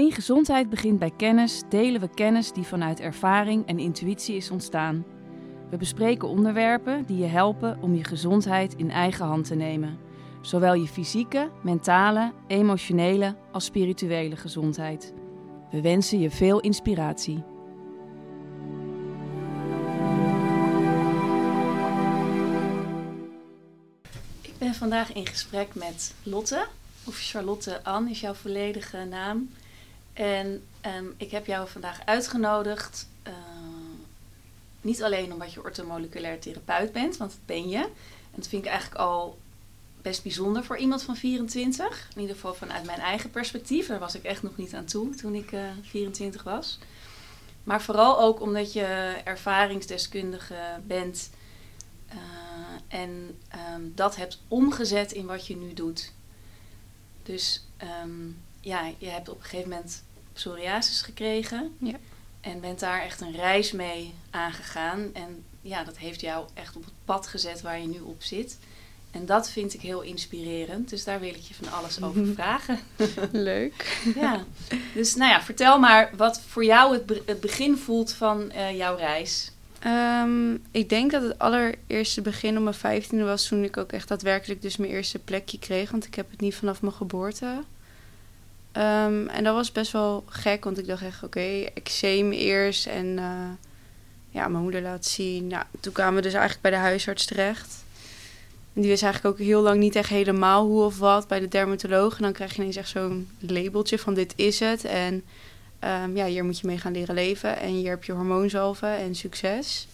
In gezondheid begint bij kennis, delen we kennis die vanuit ervaring en intuïtie is ontstaan. We bespreken onderwerpen die je helpen om je gezondheid in eigen hand te nemen. Zowel je fysieke, mentale, emotionele als spirituele gezondheid. We wensen je veel inspiratie. Ik ben vandaag in gesprek met Lotte, of Charlotte Ann is jouw volledige naam. En ehm, ik heb jou vandaag uitgenodigd, uh, niet alleen omdat je ortomoleculair therapeut bent, want dat ben je. En dat vind ik eigenlijk al best bijzonder voor iemand van 24. In ieder geval vanuit mijn eigen perspectief. Daar was ik echt nog niet aan toe toen ik uh, 24 was. Maar vooral ook omdat je ervaringsdeskundige bent uh, en um, dat hebt omgezet in wat je nu doet. Dus um, ja, je hebt op een gegeven moment psoriasis gekregen. Ja. En bent daar echt een reis mee aangegaan. En ja, dat heeft jou echt op het pad gezet waar je nu op zit. En dat vind ik heel inspirerend. Dus daar wil ik je van alles over vragen. Leuk. ja. Dus nou ja, vertel maar wat voor jou het, be het begin voelt van uh, jouw reis. Um, ik denk dat het allereerste begin om mijn vijftiende was toen ik ook echt daadwerkelijk dus mijn eerste plekje kreeg. Want ik heb het niet vanaf mijn geboorte. Um, en dat was best wel gek, want ik dacht echt, oké, okay, eczeem eerst en uh, ja, mijn moeder laat zien. Nou, toen kwamen we dus eigenlijk bij de huisarts terecht. En die wist eigenlijk ook heel lang niet echt helemaal hoe of wat bij de dermatoloog. En dan krijg je ineens echt zo'n labeltje van dit is het. En um, ja, hier moet je mee gaan leren leven. En hier heb je hormoonzalven en succes.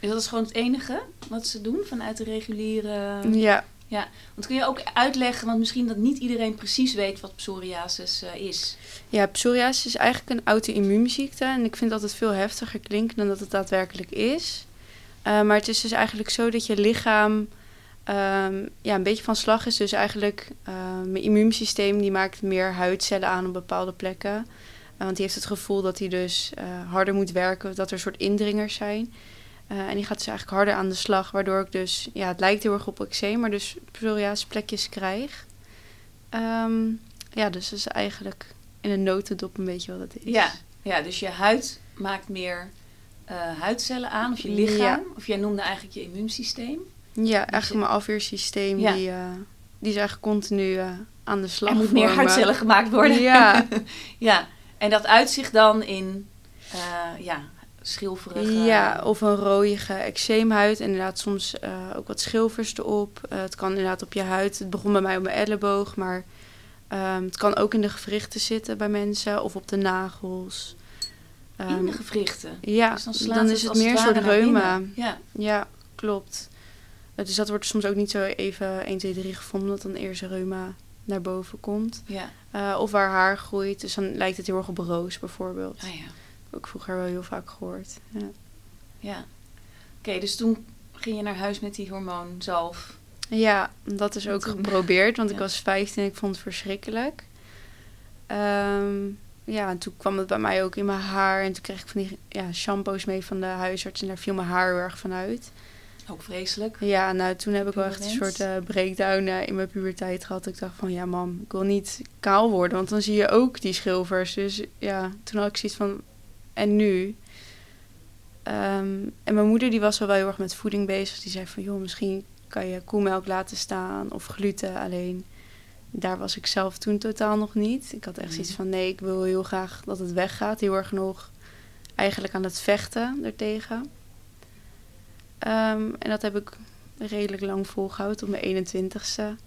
Is dat is gewoon het enige wat ze doen vanuit de reguliere... Ja, ja, want kun je ook uitleggen, want misschien dat niet iedereen precies weet wat psoriasis uh, is. Ja, psoriasis is eigenlijk een auto-immuunziekte. En ik vind dat het veel heftiger klinkt dan dat het daadwerkelijk is. Uh, maar het is dus eigenlijk zo dat je lichaam um, ja, een beetje van slag is. Dus eigenlijk mijn immuunsysteem die maakt meer huidcellen aan op bepaalde plekken. want die heeft het gevoel dat hij dus harder moet werken, dat er een soort indringers zijn. Uh, en die gaat dus eigenlijk harder aan de slag, waardoor ik dus, ja, het lijkt heel erg op eczeem, maar dus psoriasis plekjes krijg. Um, ja, dus dat is eigenlijk in een notendop een beetje wat het is. Ja, ja dus je huid maakt meer uh, huidcellen aan, of je lichaam, ja. of jij noemde eigenlijk je immuunsysteem. Ja, eigenlijk mijn afweersysteem, ja. die, uh, die is eigenlijk continu aan de slag. Er moet meer huidcellen gemaakt worden. Ja. ja, en dat uitzicht dan in, ja, schilferige... Ja, of een rooige eczeemhuid. Inderdaad, soms uh, ook wat schilfers erop. Uh, het kan inderdaad op je huid. Het begon bij mij op mijn elleboog, maar um, het kan ook in de gewrichten zitten bij mensen. Of op de nagels. Um, in de gewrichten? Ja, dus dan, dan is het, meer een soort reuma. Ja. ja, klopt. Dus dat wordt soms ook niet zo even 1, 2, 3 gevonden, dat dan eerst reuma naar boven komt. Ja. Of waar haar groeit. Dus dan lijkt het heel erg op roos bijvoorbeeld. Ah, ja ook vroeger wel heel vaak gehoord. Ja. ja. Oké, okay, dus toen ging je naar huis met die hormoonzalf. Ja, dat is ook geprobeerd, want ja. ik was 15 en ik vond het verschrikkelijk. Um, ja, en toen kwam het bij mij ook in mijn haar. En toen kreeg ik van die ja, shampoos mee van de huisarts. En daar viel mijn haar heel erg van uit. Ook vreselijk. Ja, nou toen heb ik wel echt een soort uh, breakdown uh, in mijn puberteit gehad. Ik dacht van, ja mam, ik wil niet kaal worden. Want dan zie je ook die schilfers. Dus ja, toen had ik zoiets van, en nu. Um, en mijn moeder die was wel, wel heel erg met voeding bezig. Die zei van, joh, misschien kan je koemelk laten staan of gluten. Alleen, daar was ik zelf toen totaal nog niet. Ik had echt zoiets van, nee, ik wil heel graag dat het weggaat. Heel erg nog eigenlijk aan het vechten ertegen. Um, en dat heb ik redelijk lang volgehouden, tot mijn 21ste.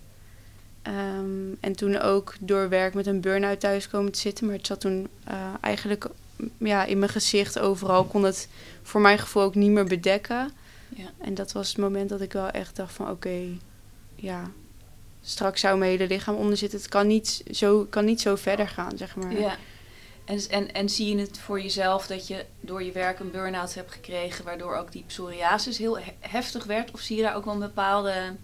Um, en toen ook door werk met een burn-out thuis komen te zitten. Maar het zat toen uh, eigenlijk ja, in mijn gezicht overal. kon het voor mijn gevoel ook niet meer bedekken. Ja. En dat was het moment dat ik wel echt dacht van oké, okay, ja, straks zou mijn hele lichaam onder zitten. Het kan niet zo, kan niet zo verder gaan, zeg maar. Ja. En, en, en zie je het voor jezelf dat je door je werk een burn-out hebt gekregen, waardoor ook die psoriasis heel heftig werd? Of zie je daar ook wel een bepaalde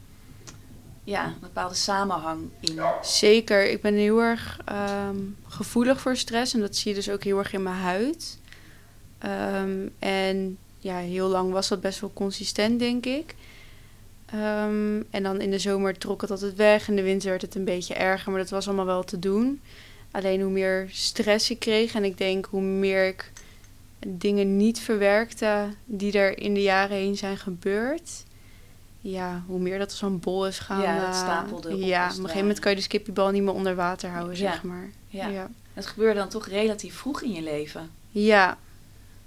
ja, een bepaalde samenhang in. Zeker. Ik ben heel erg um, gevoelig voor stress. En dat zie je dus ook heel erg in mijn huid. Um, en ja, heel lang was dat best wel consistent, denk ik. Um, en dan in de zomer trok het altijd weg. In de winter werd het een beetje erger, maar dat was allemaal wel te doen. Alleen hoe meer stress ik kreeg en ik denk hoe meer ik dingen niet verwerkte die er in de jaren heen zijn gebeurd. Ja, hoe meer dat er zo'n bol is gaan. Ja, dat eh, stapelde op Ja, op een gegeven moment kan je de skippiebal niet meer onder water houden, Ja. zeg maar. Ja. ja. Het gebeurde dan toch relatief vroeg in je leven. Ja,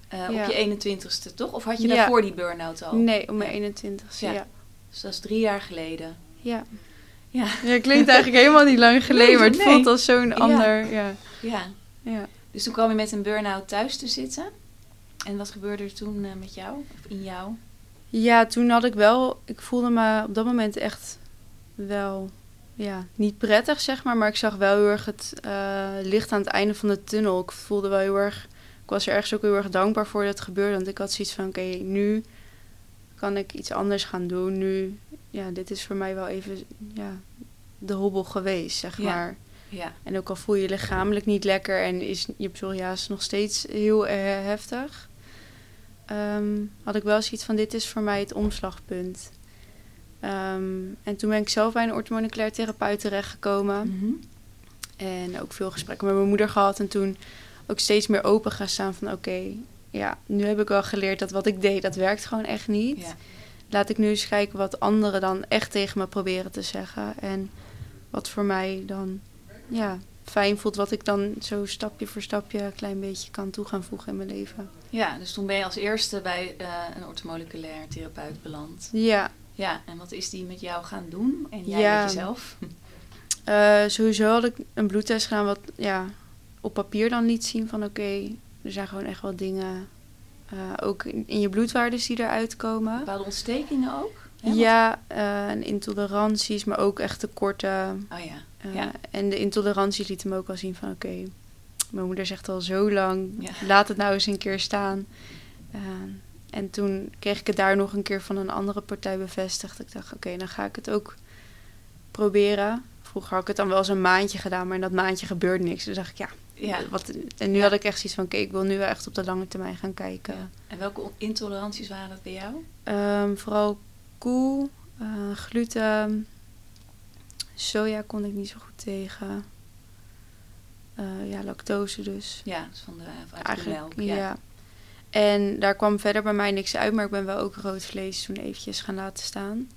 Eh, Ja. Op je 21ste, toch? Of had je daarvoor die burn-out al? nee, om mijn Ja. 21 Ja. Dus dat is drie jaar geleden. Ja. Ja. ja, het klinkt eigenlijk helemaal niet lang geleden, Nee, maar het nee. voelt als zo'n ander. Ja. ja. Ja. Dus toen kwam je met een burn-out thuis te zitten. En wat gebeurde er toen eh, met jou? Of in jou? Ja, toen had ik wel, ik voelde me op dat moment echt wel, ja, niet prettig zeg maar, maar ik zag wel heel erg het eh, licht aan het einde van de tunnel. Ik voelde wel heel erg, ik was er ergens ook heel erg dankbaar voor dat het gebeurde, want ik had zoiets van, oké, nu kan ik iets anders gaan doen. Nu, ja, dit is voor mij wel even, ja, de hobbel geweest, zeg Ja. maar. Ja. En ook al voel je je lichamelijk niet lekker en is je psoriasis nog steeds heel eh, heftig, ehm, had ik wel zoiets van: dit is voor mij het omslagpunt. Ehm, en toen ben ik zelf bij een orthomoleculair therapeut terechtgekomen. Mhm. En ook veel gesprekken met mijn moeder gehad. En toen ook steeds meer open gaan staan van: oké, ja, nu heb ik wel geleerd dat wat ik deed, dat werkt gewoon echt niet. Ja. Laat ik nu eens kijken wat anderen dan echt tegen me proberen te zeggen. En wat voor mij dan ja, fijn voelt. Wat ik dan zo stapje voor stapje een klein beetje kan toe gaan voegen in mijn leven. ja, dus toen ben je als eerste bij eh, een orthomoleculair therapeut beland. Ja, Ja, en wat is die met jou gaan doen? En jij Ja. met jezelf? eh, sowieso had ik een bloedtest gedaan wat ja, op papier dan liet zien van oké, er zijn gewoon echt wel dingen. eh, ook in, in je bloedwaardes die eruit komen. Bepaalde ontstekingen ook? Hè, Ja, en intoleranties, maar ook echt tekorten. Oh ja. Ja. En de intolerantie liet hem ook wel zien van oké, mijn moeder zegt al zo lang, Ja. laat het nou eens een keer staan. Eh, en toen kreeg ik het daar nog een keer van een andere partij bevestigd. Ik dacht oké, dan ga ik het ook proberen. Vroeger had ik het dan wel eens een maandje gedaan, maar in dat maandje gebeurde niks. Dus dacht ik ja, Ja. wat, en nu Ja. had ik echt zoiets van oké, ik wil nu echt op de lange termijn gaan kijken. Ja. En welke intoleranties waren dat bij jou? Ehm, vooral koe, eh, gluten, soja kon ik niet zo goed tegen. Eh, ja, lactose dus. Ja, dus van de, melk. ja. Ja. En daar kwam verder bij mij niks uit, maar ik ben wel ook rood vlees toen eventjes gaan laten staan.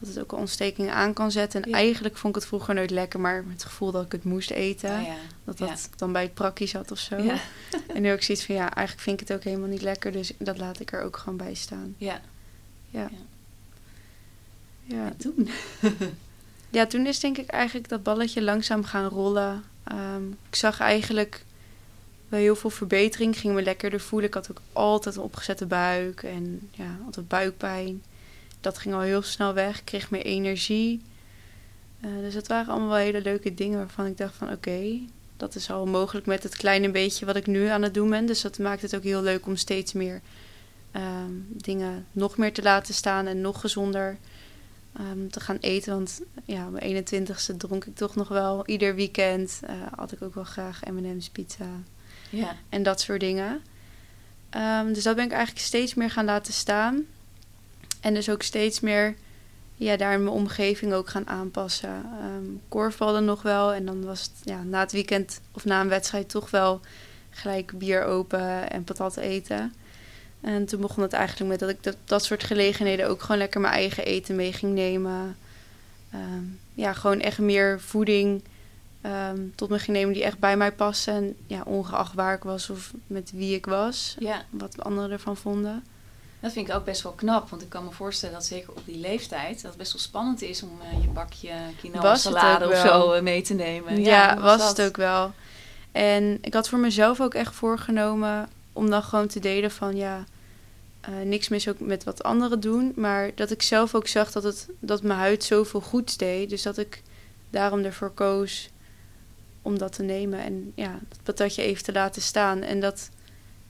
Dat het ook een ontsteking aan kan zetten. En Ja. eigenlijk vond ik het vroeger nooit lekker, maar met het gevoel dat ik het moest eten. Oh ja. Dat dat dan bij het prakkie zat of zo. En nu ook zoiets van, ja, eigenlijk vind ik het ook helemaal niet lekker. Dus dat laat ik er ook gewoon bij staan. Ja. Ja. Ja. Ja, En toen? ja toen is denk ik eigenlijk dat balletje langzaam gaan rollen. Ehm, ik zag eigenlijk wel heel veel verbetering. Ging me lekkerder voelen. Ik had ook altijd een opgezette buik en ja, altijd buikpijn. Dat ging al heel snel weg. Ik kreeg meer energie. Eh, dus dat waren allemaal hele leuke dingen waarvan ik dacht van oké, dat is al mogelijk met het kleine beetje wat ik nu aan het doen ben. Dus dat maakt het ook heel leuk om steeds meer ehm, dingen nog meer te laten staan en nog gezonder ehm, te gaan eten. Want ja, op mijn 21ste dronk ik toch nog wel ieder weekend. eh had ik ook wel graag M&M's pizza Ja. en dat soort dingen. Ehm, dus dat ben ik eigenlijk steeds meer gaan laten staan. En dus ook steeds meer ja, daar in mijn omgeving ook gaan aanpassen. Ehm korfballen nog wel. En dan was het ja, na het weekend of na een wedstrijd toch wel gelijk bier open en patat eten. En toen begon het eigenlijk met dat ik dat, dat soort gelegenheden ook gewoon lekker mijn eigen eten mee ging nemen. Ehm, ja, gewoon echt meer voeding ehm, tot me ging nemen die echt bij mij paste. En ja, ongeacht waar ik was of met wie ik was. ja. Wat anderen ervan vonden. Dat vind ik ook best wel knap, want ik kan me voorstellen dat zeker op die leeftijd dat het best wel spannend is om eh, je bakje quinoa Was salade of zo eh, mee te nemen. Ja, was dat? het ook wel. En ik had voor mezelf ook echt voorgenomen om dan gewoon te delen van ja, eh, niks mis ook met wat anderen doen. Maar dat ik zelf ook zag dat, het, dat mijn huid zoveel goeds deed. Dus dat ik daarom ervoor koos om dat te nemen. En ja, dat patatje even te laten staan. En dat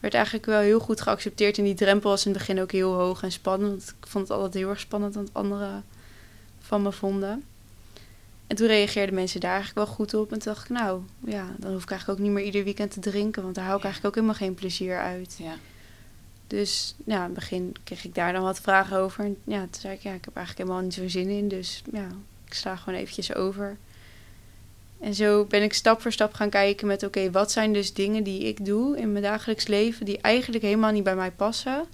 werd eigenlijk wel heel goed geaccepteerd. En die drempel was in het begin ook heel hoog en spannend. Want ik vond het altijd heel erg spannend wat anderen van me vonden. En toen reageerden mensen daar eigenlijk wel goed op. En toen dacht ik, nou ja, dan hoef ik eigenlijk ook niet meer ieder weekend te drinken. Want daar hou ik Ja. eigenlijk ook helemaal geen plezier uit. Ja. Dus ja, in het begin kreeg ik daar dan wat vragen over. En ja, toen zei ik, ja, ik heb eigenlijk helemaal niet zo'n zin in. Dus ja, ik sla gewoon eventjes over. En zo ben ik stap voor stap gaan kijken met oké, wat zijn dus dingen die ik doe in mijn dagelijks leven die eigenlijk helemaal niet bij mij passen.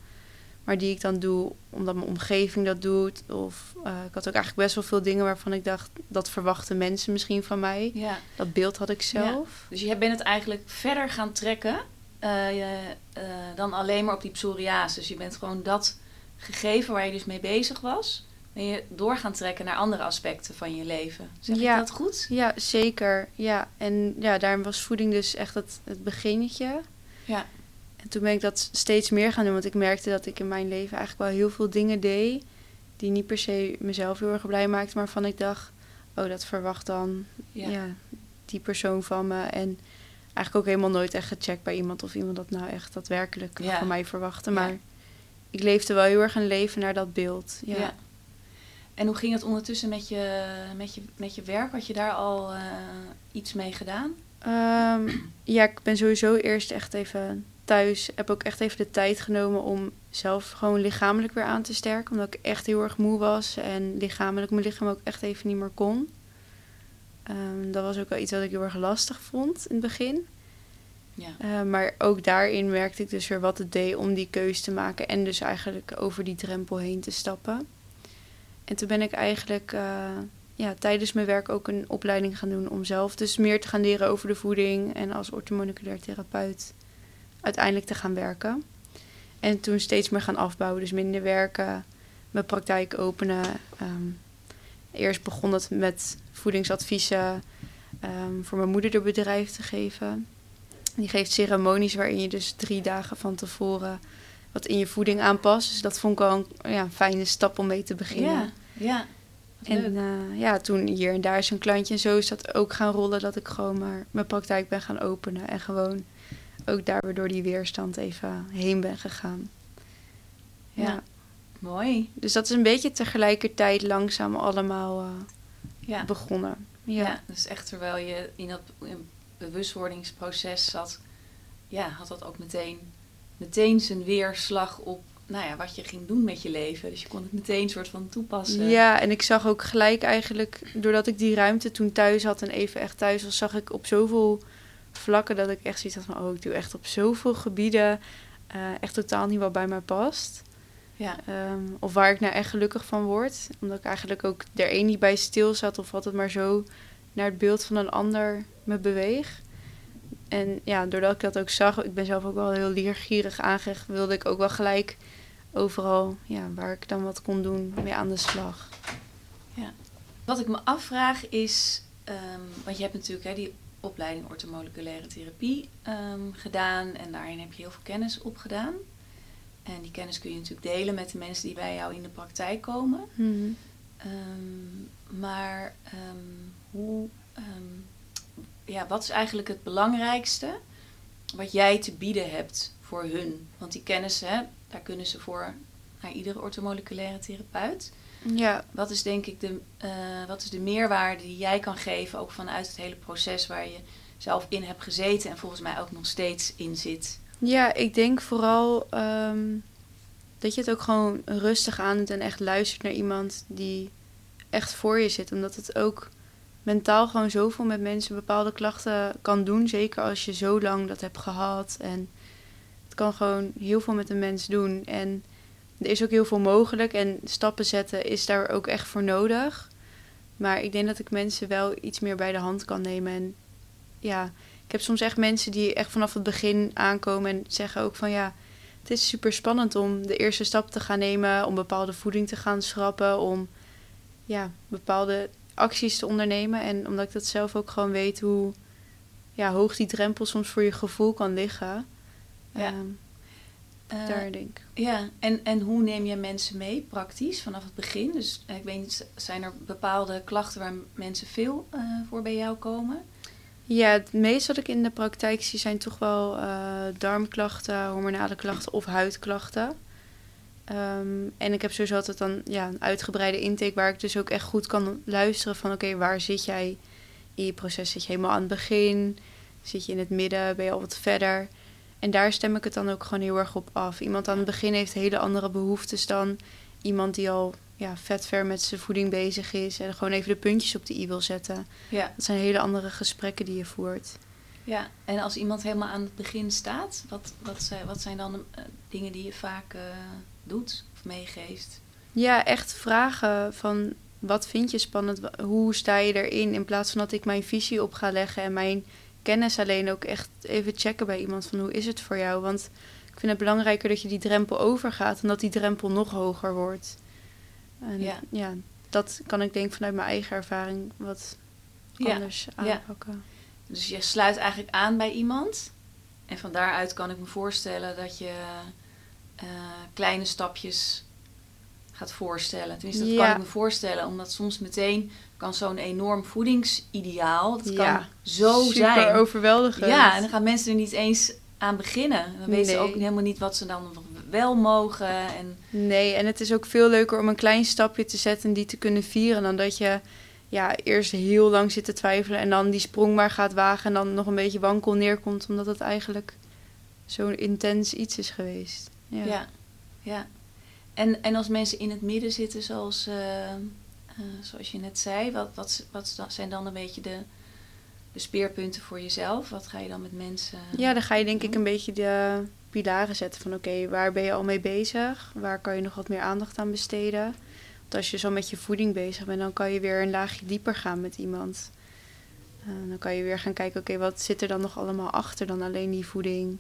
Maar die ik dan doe omdat mijn omgeving dat doet. Of uh, ik had ook eigenlijk best wel veel dingen waarvan ik dacht, dat verwachten mensen misschien van mij. Ja. Dat beeld had ik zelf. Dus je bent het eigenlijk verder gaan trekken uh, je, uh, dan alleen maar op die psoriasis. Dus je bent gewoon dat gegeven waar je dus mee bezig was, ben je door gaan trekken naar andere aspecten van je leven. Zeg Ja. ik dat goed? Ja, zeker. Ja, en ja, daarom was voeding dus echt het, het beginnetje. Ja. En toen ben ik dat steeds meer gaan doen, want ik merkte dat ik in mijn leven eigenlijk wel heel veel dingen deed die niet per se mezelf heel erg blij maakten, maar van ik dacht, oh, dat verwacht dan Ja. ja. die persoon van me. En eigenlijk ook helemaal nooit echt gecheckt bij iemand of iemand dat nou echt daadwerkelijk Ja. van mij verwachtte. Ja. Maar ik leefde wel heel erg een leven naar dat beeld. Ja. Ja. En hoe ging het ondertussen met je, met je, met je werk? Had je daar al eh, iets mee gedaan? Ehm, ja, ik ben sowieso eerst echt even thuis. Heb ook echt even de tijd genomen om zelf gewoon lichamelijk weer aan te sterken. Omdat ik echt heel erg moe was en lichamelijk mijn lichaam ook echt even niet meer kon. Ehm, dat was ook wel iets wat ik heel erg lastig vond in het begin. Ja. Eh, maar ook daarin merkte ik dus weer wat het deed om die keus te maken. En dus eigenlijk over die drempel heen te stappen. En toen ben ik eigenlijk eh, ja, tijdens mijn werk ook een opleiding gaan doen om zelf dus meer te gaan leren over de voeding. En als orthomoleculair therapeut uiteindelijk te gaan werken. En toen steeds meer gaan afbouwen. Dus minder werken, mijn praktijk openen. Ehm, eerst begon het met voedingsadviezen ehm, voor mijn moeder de bedrijf te geven. Die geeft ceremonies waarin je dus drie dagen van tevoren wat in je voeding aanpast. Dus dat vond ik wel een ja, fijne stap om mee te beginnen. Ja, ja. En eh, ja, toen hier en daar is een klantje en zo is dat ook gaan rollen dat ik gewoon maar mijn praktijk ben gaan openen. En gewoon ook daar weer door die weerstand even heen ben gegaan. Ja. Ja. Mooi. Dus dat is een beetje tegelijkertijd langzaam allemaal eh, Ja. begonnen. Ja. Ja. dus echt terwijl je in dat bewustwordingsproces zat, ja, had dat ook meteen, meteen zijn weerslag op nou ja, wat je ging doen met je leven. Dus je kon het meteen soort van toepassen. Ja, en ik zag ook gelijk eigenlijk, doordat ik die ruimte toen thuis had en even echt thuis was, zag ik op zoveel vlakken dat ik echt zoiets had van, oh, ik doe echt op zoveel gebieden eh, echt totaal niet wat bij mij past. Ja. Ehm, of waar ik nou echt gelukkig van word. Omdat ik eigenlijk ook er één niet bij stil zat of altijd maar zo naar het beeld van een ander me beweeg. En ja, doordat ik dat ook zag, ik ben zelf ook wel heel leergierig aangelegd, wilde ik ook wel gelijk overal ja, waar ik dan wat kon doen mee aan de slag. Wat ik me afvraag is, ehm, want je hebt natuurlijk hè, die opleiding orthomoleculaire therapie ehm, gedaan en daarin heb je heel veel kennis opgedaan. En die kennis kun je natuurlijk delen met de mensen die bij jou in de praktijk komen. Ehm, maar ehm, hoe, ehm, ja, wat is eigenlijk het belangrijkste wat jij te bieden hebt voor hun? Want die kennis, hè, daar kunnen ze voor naar iedere orthomoleculaire therapeut. Ja, Wat is denk ik de, eh, wat is de meerwaarde die jij kan geven, ook vanuit het hele proces waar je zelf in hebt gezeten en volgens mij ook nog steeds in zit? Ja, ik denk vooral ehm, dat je het ook gewoon rustig aan doet en echt luistert naar iemand die echt voor je zit. Omdat het ook mentaal gewoon zoveel met mensen bepaalde klachten kan doen. Zeker als je zo lang dat hebt gehad. En het kan gewoon heel veel met een mens doen. En er is ook heel veel mogelijk. En stappen zetten is daar ook echt voor nodig. Maar ik denk dat ik mensen wel iets meer bij de hand kan nemen. En ja, ik heb soms echt mensen die echt vanaf het begin aankomen en zeggen ook van ja, het is super spannend om de eerste stap te gaan nemen, om bepaalde voeding te gaan schrappen, om ja, bepaalde acties te ondernemen. En omdat ik dat zelf ook gewoon weet hoe ja, hoog die drempel soms voor je gevoel kan liggen. Ja. Ehm, Eh, daar denk ik. Ja, en, en hoe neem je mensen mee praktisch vanaf het begin? Dus eh, ik weet niet, zijn er bepaalde klachten waar mensen veel eh, voor bij jou komen? Ja, het meeste wat ik in de praktijk zie zijn toch wel eh, darmklachten, hormonale klachten of huidklachten. Ehm, en ik heb sowieso altijd dan ja, een uitgebreide intake waar ik dus ook echt goed kan luisteren van oké, waar zit jij in je proces? Zit je helemaal aan het begin? Zit je in het midden? Ben je al wat verder? En daar stem ik het dan ook gewoon heel erg op af. Iemand aan het begin heeft hele andere behoeftes dan iemand die al ja, vet ver met zijn voeding bezig is en gewoon even de puntjes op de i wil zetten. Ja. Dat zijn hele andere gesprekken die je voert. Ja, en als iemand helemaal aan het begin staat, wat, wat, zijn, wat zijn dan de eh, dingen die je vaak eh, doet of meegeeft? Ja, echt vragen van wat vind je spannend? Hoe sta je erin? In plaats van dat ik mijn visie op ga leggen en mijn kennis alleen ook echt even checken bij iemand van hoe is het voor jou? Want ik vind het belangrijker dat je die drempel overgaat en dat die drempel nog hoger wordt. En Ja. ja, dat kan ik denk vanuit mijn eigen ervaring wat anders aanpakken. Dus je sluit eigenlijk aan bij iemand. En van daaruit kan ik me voorstellen dat je eh, kleine stapjes gaat voorstellen. Tenminste, dat Ja. kan ik me voorstellen. Omdat soms meteen kan zo'n enorm voedingsideaal... dat kan zo Super zijn. overweldigend. Ja, en dan gaan mensen er niet eens aan beginnen. Dan weten ze ook helemaal niet wat ze dan wel mogen. En Nee, en het is ook veel leuker om een klein stapje te zetten en die te kunnen vieren dan dat je ja, eerst heel lang zit te twijfelen en dan die sprong maar gaat wagen en dan nog een beetje wankel neerkomt omdat het eigenlijk zo'n intens iets is geweest. Ja. Ja, ja. En, en als mensen in het midden zitten, zoals, eh, eh, zoals je net zei, wat, wat, wat zijn dan een beetje de, de speerpunten voor jezelf? Wat ga je dan met mensen? Ja, dan ga je denk ik een beetje de pilaren zetten van oké, waar ben je al mee bezig? Waar kan je nog wat meer aandacht aan besteden? Want als je zo met je voeding bezig bent, dan kan je weer een laagje dieper gaan met iemand. Eh, dan kan je weer gaan kijken, oké, wat zit er dan nog allemaal achter dan alleen die voeding?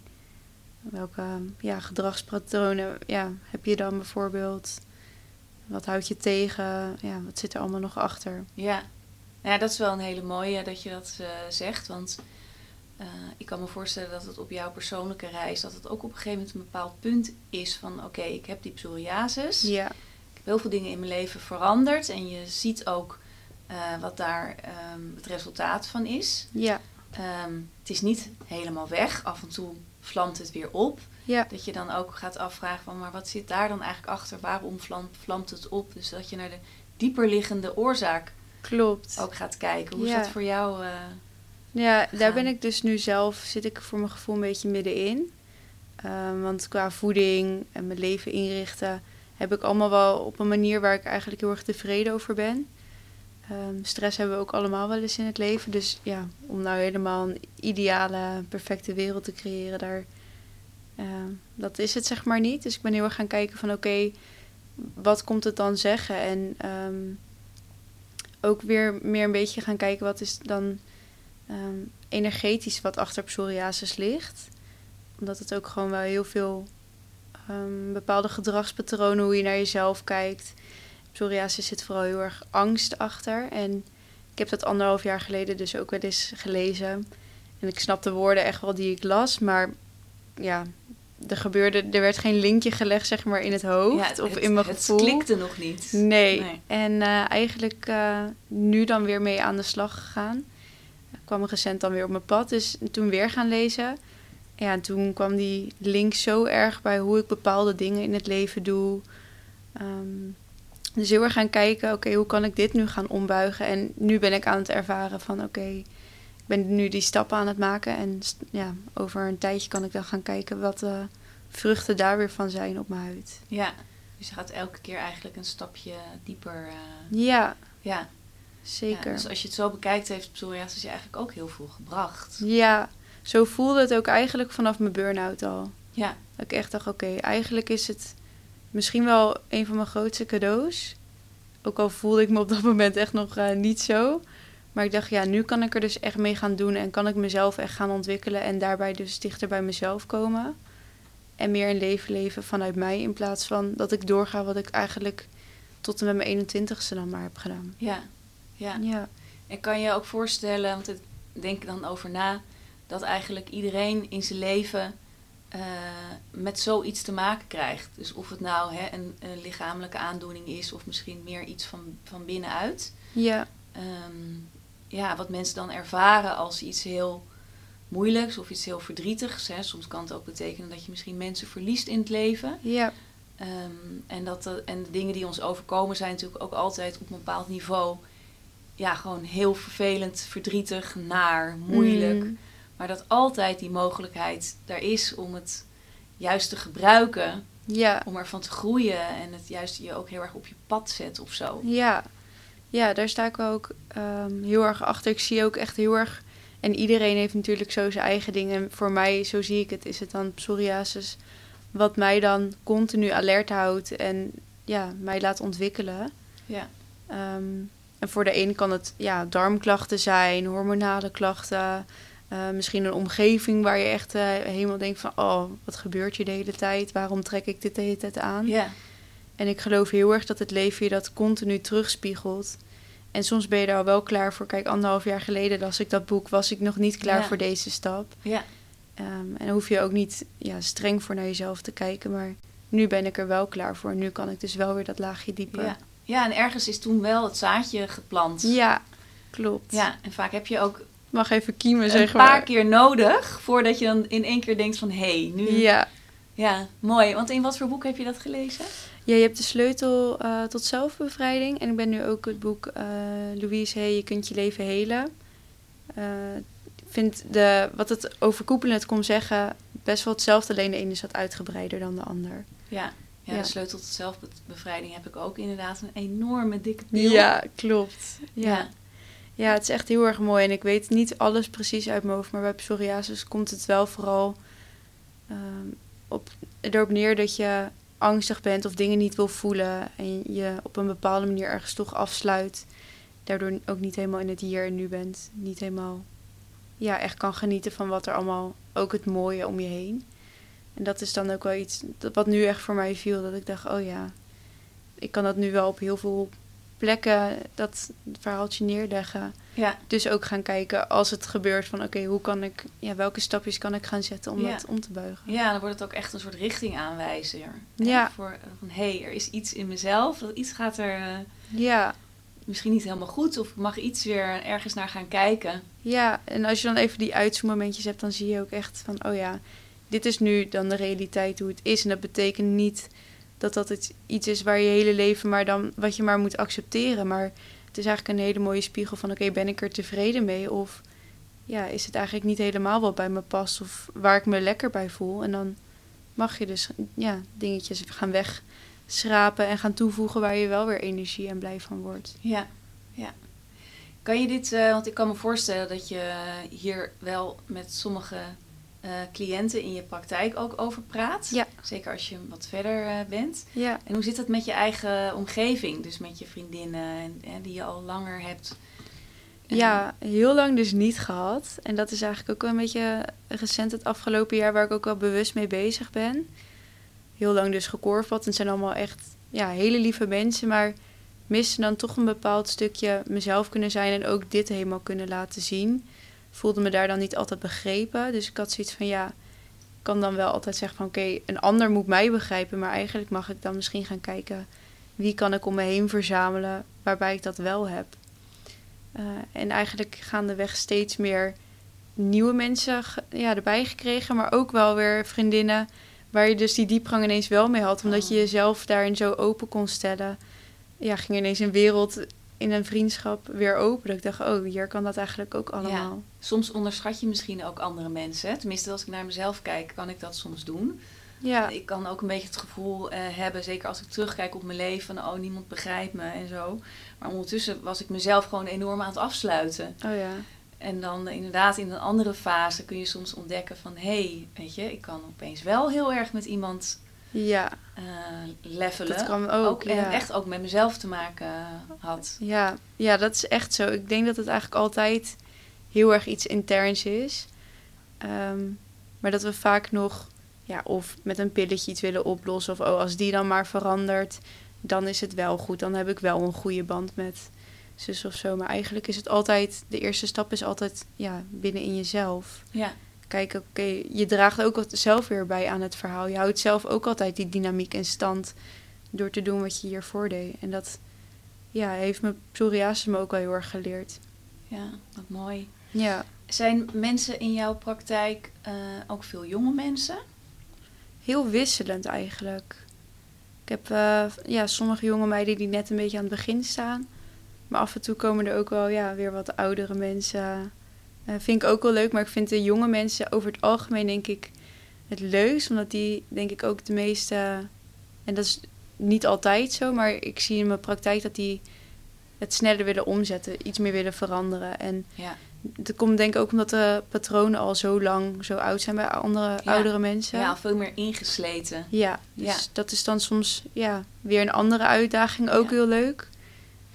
Welke ja, gedragspatronen ja, heb je dan bijvoorbeeld? Wat houdt je tegen? Ja, wat zit er allemaal nog achter? Ja. Ja, dat is wel een hele mooie dat je dat eh, zegt. Want eh, ik kan me voorstellen dat het op jouw persoonlijke reis, dat het ook op een gegeven moment een bepaald punt is van oké, ik heb die psoriasis. Ja, Ik heb heel veel dingen in mijn leven veranderd. En je ziet ook eh, wat daar ehm, het resultaat van is. ja, Ehm, het is niet helemaal weg. Af en toe vlamt het weer op. ja, Dat je dan ook gaat afvragen van, maar wat zit daar dan eigenlijk achter? Waarom vlamt, vlamt het op? Dus dat je naar de dieperliggende oorzaak klopt. ook gaat kijken. Hoe is dat voor jou? eh, Ja, daar ben ik dus nu zelf, zit ik voor mijn gevoel een beetje middenin. Ehm, want qua voeding en mijn leven inrichten heb ik allemaal wel op een manier waar ik eigenlijk heel erg tevreden over ben. Ehm, stress hebben we ook allemaal wel eens in het leven. Dus ja, om nou helemaal een ideale, perfecte wereld te creëren, daar, ehm, dat is het zeg maar niet. Dus ik ben heel erg gaan kijken van oké, wat komt het dan zeggen? En ook weer meer een beetje gaan kijken wat is dan ehm, energetisch wat achter psoriasis ligt. Omdat het ook gewoon wel heel veel ehm, bepaalde gedragspatronen, hoe je naar jezelf kijkt. Psoriasis zit vooral heel erg angst achter. En ik heb dat anderhalf jaar geleden dus ook wel eens gelezen. En ik snap de woorden echt wel die ik las, maar ja, er gebeurde, er werd geen linkje gelegd zeg maar in het hoofd ja, of het, in mijn het gevoel. klikte nog niet. Nee. Nee. En eh, eigenlijk eh, nu dan weer mee aan de slag gegaan. Kwam recent dan weer op mijn pad, dus toen weer gaan lezen. Ja, en toen kwam die link zo erg bij hoe ik bepaalde dingen in het leven doe. Ehm, dus heel erg gaan kijken, oké, hoe kan ik dit nu gaan ombuigen? En nu ben ik aan het ervaren van, oké, ik ben nu die stappen aan het maken. En ja, over een tijdje kan ik dan gaan kijken wat de vruchten daar weer van zijn op mijn huid. Ja, dus je gaat elke keer eigenlijk een stapje dieper. eh, Ja, ja. Zeker. Ja, dus als je het zo bekijkt, heeft psoriasis je eigenlijk ook heel veel gebracht. Ja, zo voelde het ook eigenlijk vanaf mijn burn-out al. Ja, Dat ik echt dacht, oké, eigenlijk is het misschien wel een van mijn grootste cadeaus. Ook al voelde ik me op dat moment echt nog eh, niet zo. Maar ik dacht, ja, nu kan ik er dus echt mee gaan doen en kan ik mezelf echt gaan ontwikkelen en daarbij dus dichter bij mezelf komen. En meer een leven leven vanuit mij in plaats van dat ik doorga wat ik eigenlijk tot en met mijn 21ste dan maar heb gedaan. ja, ja. Ja, En kan je je ook voorstellen, want ik denk dan over na, dat eigenlijk iedereen in zijn leven eh, met zoiets te maken krijgt. Dus of het nou hè, een, een lichamelijke aandoening is of misschien meer iets van, van binnenuit. ja, Ehm, ja, wat mensen dan ervaren als iets heel moeilijks of iets heel verdrietigs. Hè. Soms kan het ook betekenen dat je misschien mensen verliest in het leven. ja, Ehm, en, dat, de- en de dingen die ons overkomen zijn natuurlijk ook altijd op een bepaald niveau... Ja, gewoon heel vervelend, verdrietig, naar, moeilijk. Mm, Maar dat altijd die mogelijkheid daar is om het juist te gebruiken Ja. Om ervan te groeien en het juist je ook heel erg op je pad zet of zo. Ja, ja daar sta ik ook ehm, heel erg achter. Ik zie ook echt heel erg... En iedereen heeft natuurlijk zo zijn eigen dingen. En voor mij, zo zie ik het, is het dan psoriasis... wat mij dan continu alert houdt en ja, mij laat ontwikkelen. Ja. Ehm, en voor de een kan het ja, darmklachten zijn, hormonale klachten... Uh, misschien een omgeving waar je echt uh, helemaal denkt van... oh, wat gebeurt hier de hele tijd? Waarom trek ik dit de hele tijd aan? Ja. En ik geloof heel erg dat het leven je dat continu terugspiegelt. En soms ben je daar al wel klaar voor. Kijk, anderhalf jaar geleden las ik dat boek... was ik nog niet klaar voor deze stap. Ja. Ehm, en dan hoef je ook niet ja, streng voor naar jezelf te kijken. Maar nu ben ik er wel klaar voor. Nu kan ik dus wel weer dat laagje dieper. Ja. en ergens is toen wel het zaadje geplant. Ja, klopt. Ja, en vaak heb je ook Mag even kiemen, een zeg paar maar. keer nodig voordat je dan in één keer denkt van hé, hey, nu. Ja. Ja, mooi. Want in wat voor boek heb je dat gelezen? ja, je hebt de sleutel eh, tot zelfbevrijding. En ik ben nu ook het boek eh, Louise Hay, Je kunt je leven helen. Eh, ik vind de, wat het overkoepelend komt zeggen best wel hetzelfde. Alleen de ene is wat uitgebreider dan de ander. Ja. Ja, Ja. de sleutel tot zelfbevrijding heb ik ook inderdaad een enorme dikke pil. Ja, klopt. Ja. Ja. ja. het is echt heel erg mooi. En ik weet niet alles precies uit mijn hoofd. Maar bij psoriasis komt het wel vooral ehm, op, erop neer dat je angstig bent of dingen niet wil voelen. En je op een bepaalde manier ergens toch afsluit. Daardoor ook niet helemaal in het hier en nu bent. Niet helemaal ja, echt kan genieten van wat er allemaal, ook het mooie om je heen. En dat is dan ook wel iets dat, wat nu echt voor mij viel. Dat ik dacht, oh ja, ik kan dat nu wel op heel veel plekken, dat verhaaltje neerleggen. Ja. Dus ook gaan kijken als het gebeurt van oké, hoe kan ik, ja, welke stapjes kan ik gaan zetten om Ja. dat om te buigen. ja, dan wordt het ook echt een soort richtingaanwijzer. Ja. Voor, van hé, hey, er is iets in mezelf. Dat iets gaat er eh, Ja, misschien niet helemaal goed. Of ik mag iets weer ergens naar gaan kijken. ja, en als je dan even die uitzoommomentjes hebt, dan zie je ook echt van oh ja, dit is nu dan de realiteit hoe het is. En dat betekent niet dat dat het iets is waar je hele leven maar dan wat je maar moet accepteren. Maar het is eigenlijk een hele mooie spiegel van oké, ben ik er tevreden mee? Of ja, is het eigenlijk niet helemaal wat bij me past of waar ik me lekker bij voel? En dan mag je dus ja, dingetjes gaan wegschrapen en gaan toevoegen waar je wel weer energie en blij van wordt. Ja, ja. Kan je dit, eh, want ik kan me voorstellen dat je hier wel met sommige eh, cliënten in je praktijk ook over praat. Ja. Zeker als je wat verder eh, bent. Ja, En hoe zit dat met je eigen omgeving? Dus met je vriendinnen en, en die je al langer hebt? En- Ja, heel lang dus niet gehad. En dat is eigenlijk ook wel een beetje recent het afgelopen jaar waar ik ook wel bewust mee bezig ben. Heel lang dus gekorfbad. En het zijn allemaal echt ja, hele lieve mensen, maar missen dan toch een bepaald stukje mezelf kunnen zijn en ook dit helemaal kunnen laten zien. Voelde me daar dan niet altijd begrepen. Dus ik had zoiets van ja, ik kan dan wel altijd zeggen van oké, een ander moet mij begrijpen, maar eigenlijk mag ik dan misschien gaan kijken wie kan ik om me heen verzamelen waarbij ik dat wel heb. Uh, en eigenlijk gaandeweg steeds meer nieuwe mensen ja, erbij gekregen, maar ook wel weer vriendinnen waar je dus die diepgang ineens wel mee had, omdat je Oh. jezelf daarin zo open kon stellen. Ja, ging ineens een wereld in een vriendschap weer open. Dat ik dacht, oh, hier kan dat eigenlijk ook allemaal. Soms onderschat je misschien ook andere mensen. Tenminste, als ik naar mezelf kijk, kan ik dat soms doen. Ja, Ik kan ook een beetje het gevoel eh, hebben, zeker als ik terugkijk op mijn leven, van oh, niemand begrijpt me en zo. Maar ondertussen was ik mezelf gewoon enorm aan het afsluiten. oh ja. En dan eh, inderdaad in een andere fase kun je soms ontdekken van hé, hey, weet je, ik kan opeens wel heel erg met iemand Ja, eh, levelen. dat kan ook. ja. echt ook met mezelf te maken had. Ja, ja, dat is echt zo. Ik denk dat het eigenlijk altijd heel erg iets interns is. Ehm, maar dat we vaak nog, ja, of met een pilletje iets willen oplossen. Of oh, als die dan maar verandert, dan is het wel goed. Dan heb ik wel een goede band met zus of zo. Maar eigenlijk is het altijd, de eerste stap is altijd ja, binnen in jezelf. Ja, Kijk, oké, je draagt ook zelf weer bij aan het verhaal. Je houdt zelf ook altijd die dynamiek in stand door te doen wat je hiervoor deed. En dat ja, heeft me psoriasis me ook wel heel erg geleerd. ja, wat mooi. Ja, Zijn mensen in jouw praktijk eh, ook veel jonge mensen? heel wisselend eigenlijk. Ik heb eh, ja, sommige jonge meiden die net een beetje aan het begin staan. Maar af en toe komen er ook wel ja, weer wat oudere mensen. Eh vind ik ook wel leuk, maar ik vind de jonge mensen over het algemeen denk ik het leukst. Omdat die denk ik ook de meeste En dat is niet altijd zo, maar ik zie in mijn praktijk dat die het sneller willen omzetten, iets meer willen veranderen. En Ja. dat komt denk ik ook omdat de patronen al zo lang zo oud zijn bij andere Ja. oudere mensen. ja, veel meer ingesleten. Ja, dus Ja. dat is dan soms ja, weer een andere uitdaging, ook heel leuk.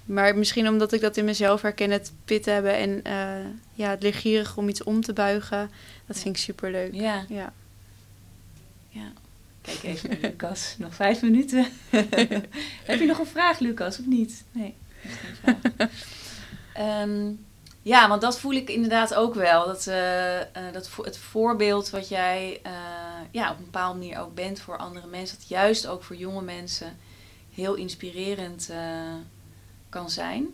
Maar misschien omdat ik dat in mezelf herken, het pit hebben en eh, ja, het leergierig om iets om te buigen. Dat Ja. vind ik super leuk. Ja, Ja. ja. Kijk even Lucas. Nog vijf minuten. Heb je nog een vraag, Lucas, of niet? Nee, nog geen vraag. Ehm, ja, want dat voel ik inderdaad ook wel. Dat, eh, eh, dat vo- het voorbeeld wat jij ja, op een bepaalde manier ook bent voor andere mensen. Dat juist ook voor jonge mensen heel inspirerend kan zijn.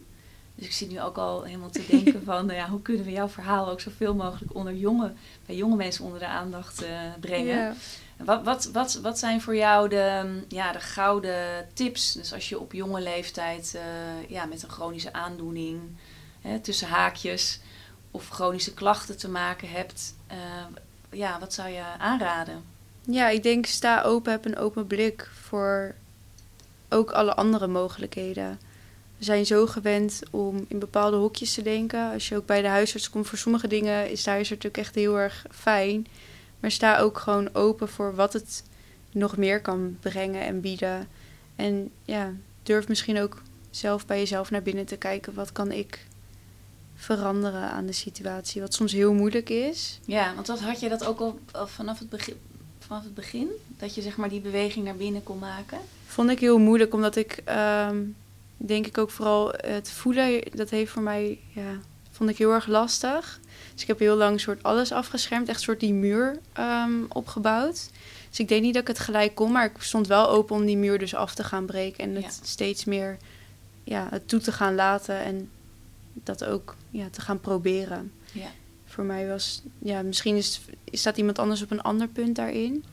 Dus ik zit nu ook al helemaal te denken van... nou ja, hoe kunnen we jouw verhaal ook zoveel mogelijk onder jonge, bij jonge mensen onder de aandacht eh, brengen. Wat, wat, wat, wat zijn voor jou de, ja, de gouden tips? Dus als je op jonge leeftijd eh, ja, met een chronische aandoening, hè, tussen haakjes, of chronische klachten te maken hebt, eh, ja, wat zou je aanraden? Ja, ik denk sta open, heb een open blik voor ook alle andere mogelijkheden. We zijn zo gewend om in bepaalde hokjes te denken. Als je ook bij de huisarts komt, voor sommige dingen is de huisarts natuurlijk echt heel erg fijn. Maar sta ook gewoon open voor wat het nog meer kan brengen en bieden. En ja, durf misschien ook zelf bij jezelf naar binnen te kijken. Wat kan ik veranderen aan de situatie? Wat soms heel moeilijk is. Ja, want wat had je dat ook al, al vanaf, het begin, vanaf het begin? Dat je zeg maar die beweging naar binnen kon maken? Vond ik heel moeilijk, omdat ik ehm, denk ik ook vooral het voelen, dat heeft voor mij, ja, vond ik heel erg lastig. Dus ik heb heel lang soort alles afgeschermd, echt soort die muur ehm, opgebouwd. Dus ik deed niet dat ik het gelijk kon, maar ik stond wel open om die muur dus af te gaan breken en het Ja. steeds meer ja, het toe te gaan laten en dat ook ja, te gaan proberen. Ja. Voor mij was, ja, misschien is, staat iemand anders op een ander punt daarin.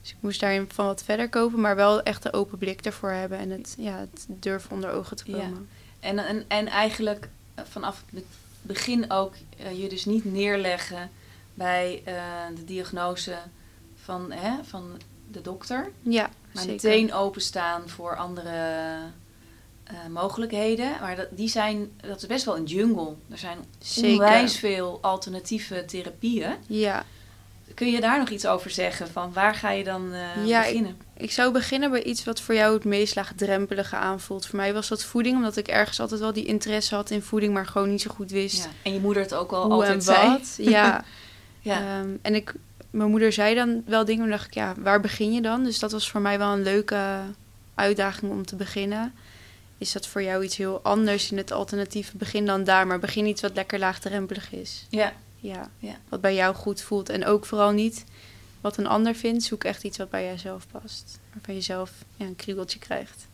Dus ik moest daarin van wat verder kopen, maar wel echt een open blik ervoor hebben en het, ja, het durven onder ogen te Ja. komen. En, en, en eigenlijk eh, vanaf het begin ook eh, je dus niet neerleggen bij eh, de diagnose van, hè, van de dokter. Ja, Maar zeker. meteen openstaan voor andere mogelijkheden. Maar dat, die zijn, dat is best wel een jungle. Er zijn Zeker. onwijs veel alternatieve therapieën. Ja, Kun je daar nog iets over zeggen? Van waar ga je dan eh, Ja, ik- beginnen? ik zou beginnen bij iets wat voor jou het meest laagdrempelige aanvoelt. Voor mij was dat voeding, omdat ik ergens altijd wel die interesse had in voeding, maar gewoon niet zo goed wist Ja. En je moeder het ook al hoe altijd en zei. wat. Ja, Ja. Ehm, en ik, mijn moeder zei dan wel dingen, maar dacht ik, ja, waar begin je dan? Dus dat was voor mij wel een leuke uitdaging om te beginnen. Is dat voor jou iets heel anders in het alternatieve begin dan daar, maar begin iets wat lekker laagdrempelig is. ja. Ja, Ja. wat bij jou goed voelt. En ook vooral niet wat een ander vindt. Zoek echt iets wat bij jijzelf past. Waarvan je zelf ja, een kriebeltje krijgt.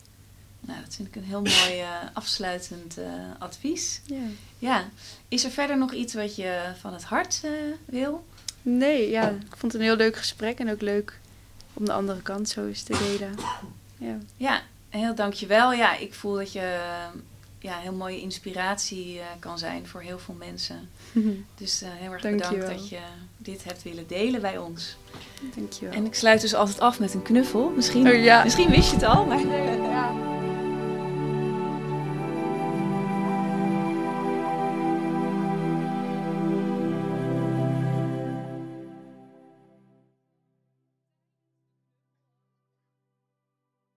Nou, dat vind ik een heel mooi eh, afsluitend eh, advies. Ja. Ja, is er verder nog iets wat je van het hart eh, wil? Nee, ja, ik vond het een heel leuk gesprek. En ook leuk om de andere kant zo eens te delen. Ja, Ja, heel dankjewel. Ja, ik voel dat je ja, heel mooie inspiratie eh, kan zijn voor heel veel mensen. Dus eh, heel erg bedankt dat je dit hebt willen delen bij ons. dankjewel. En ik sluit dus altijd af met een knuffel. Misschien, Oh, ja. misschien wist je het al, maar... ja.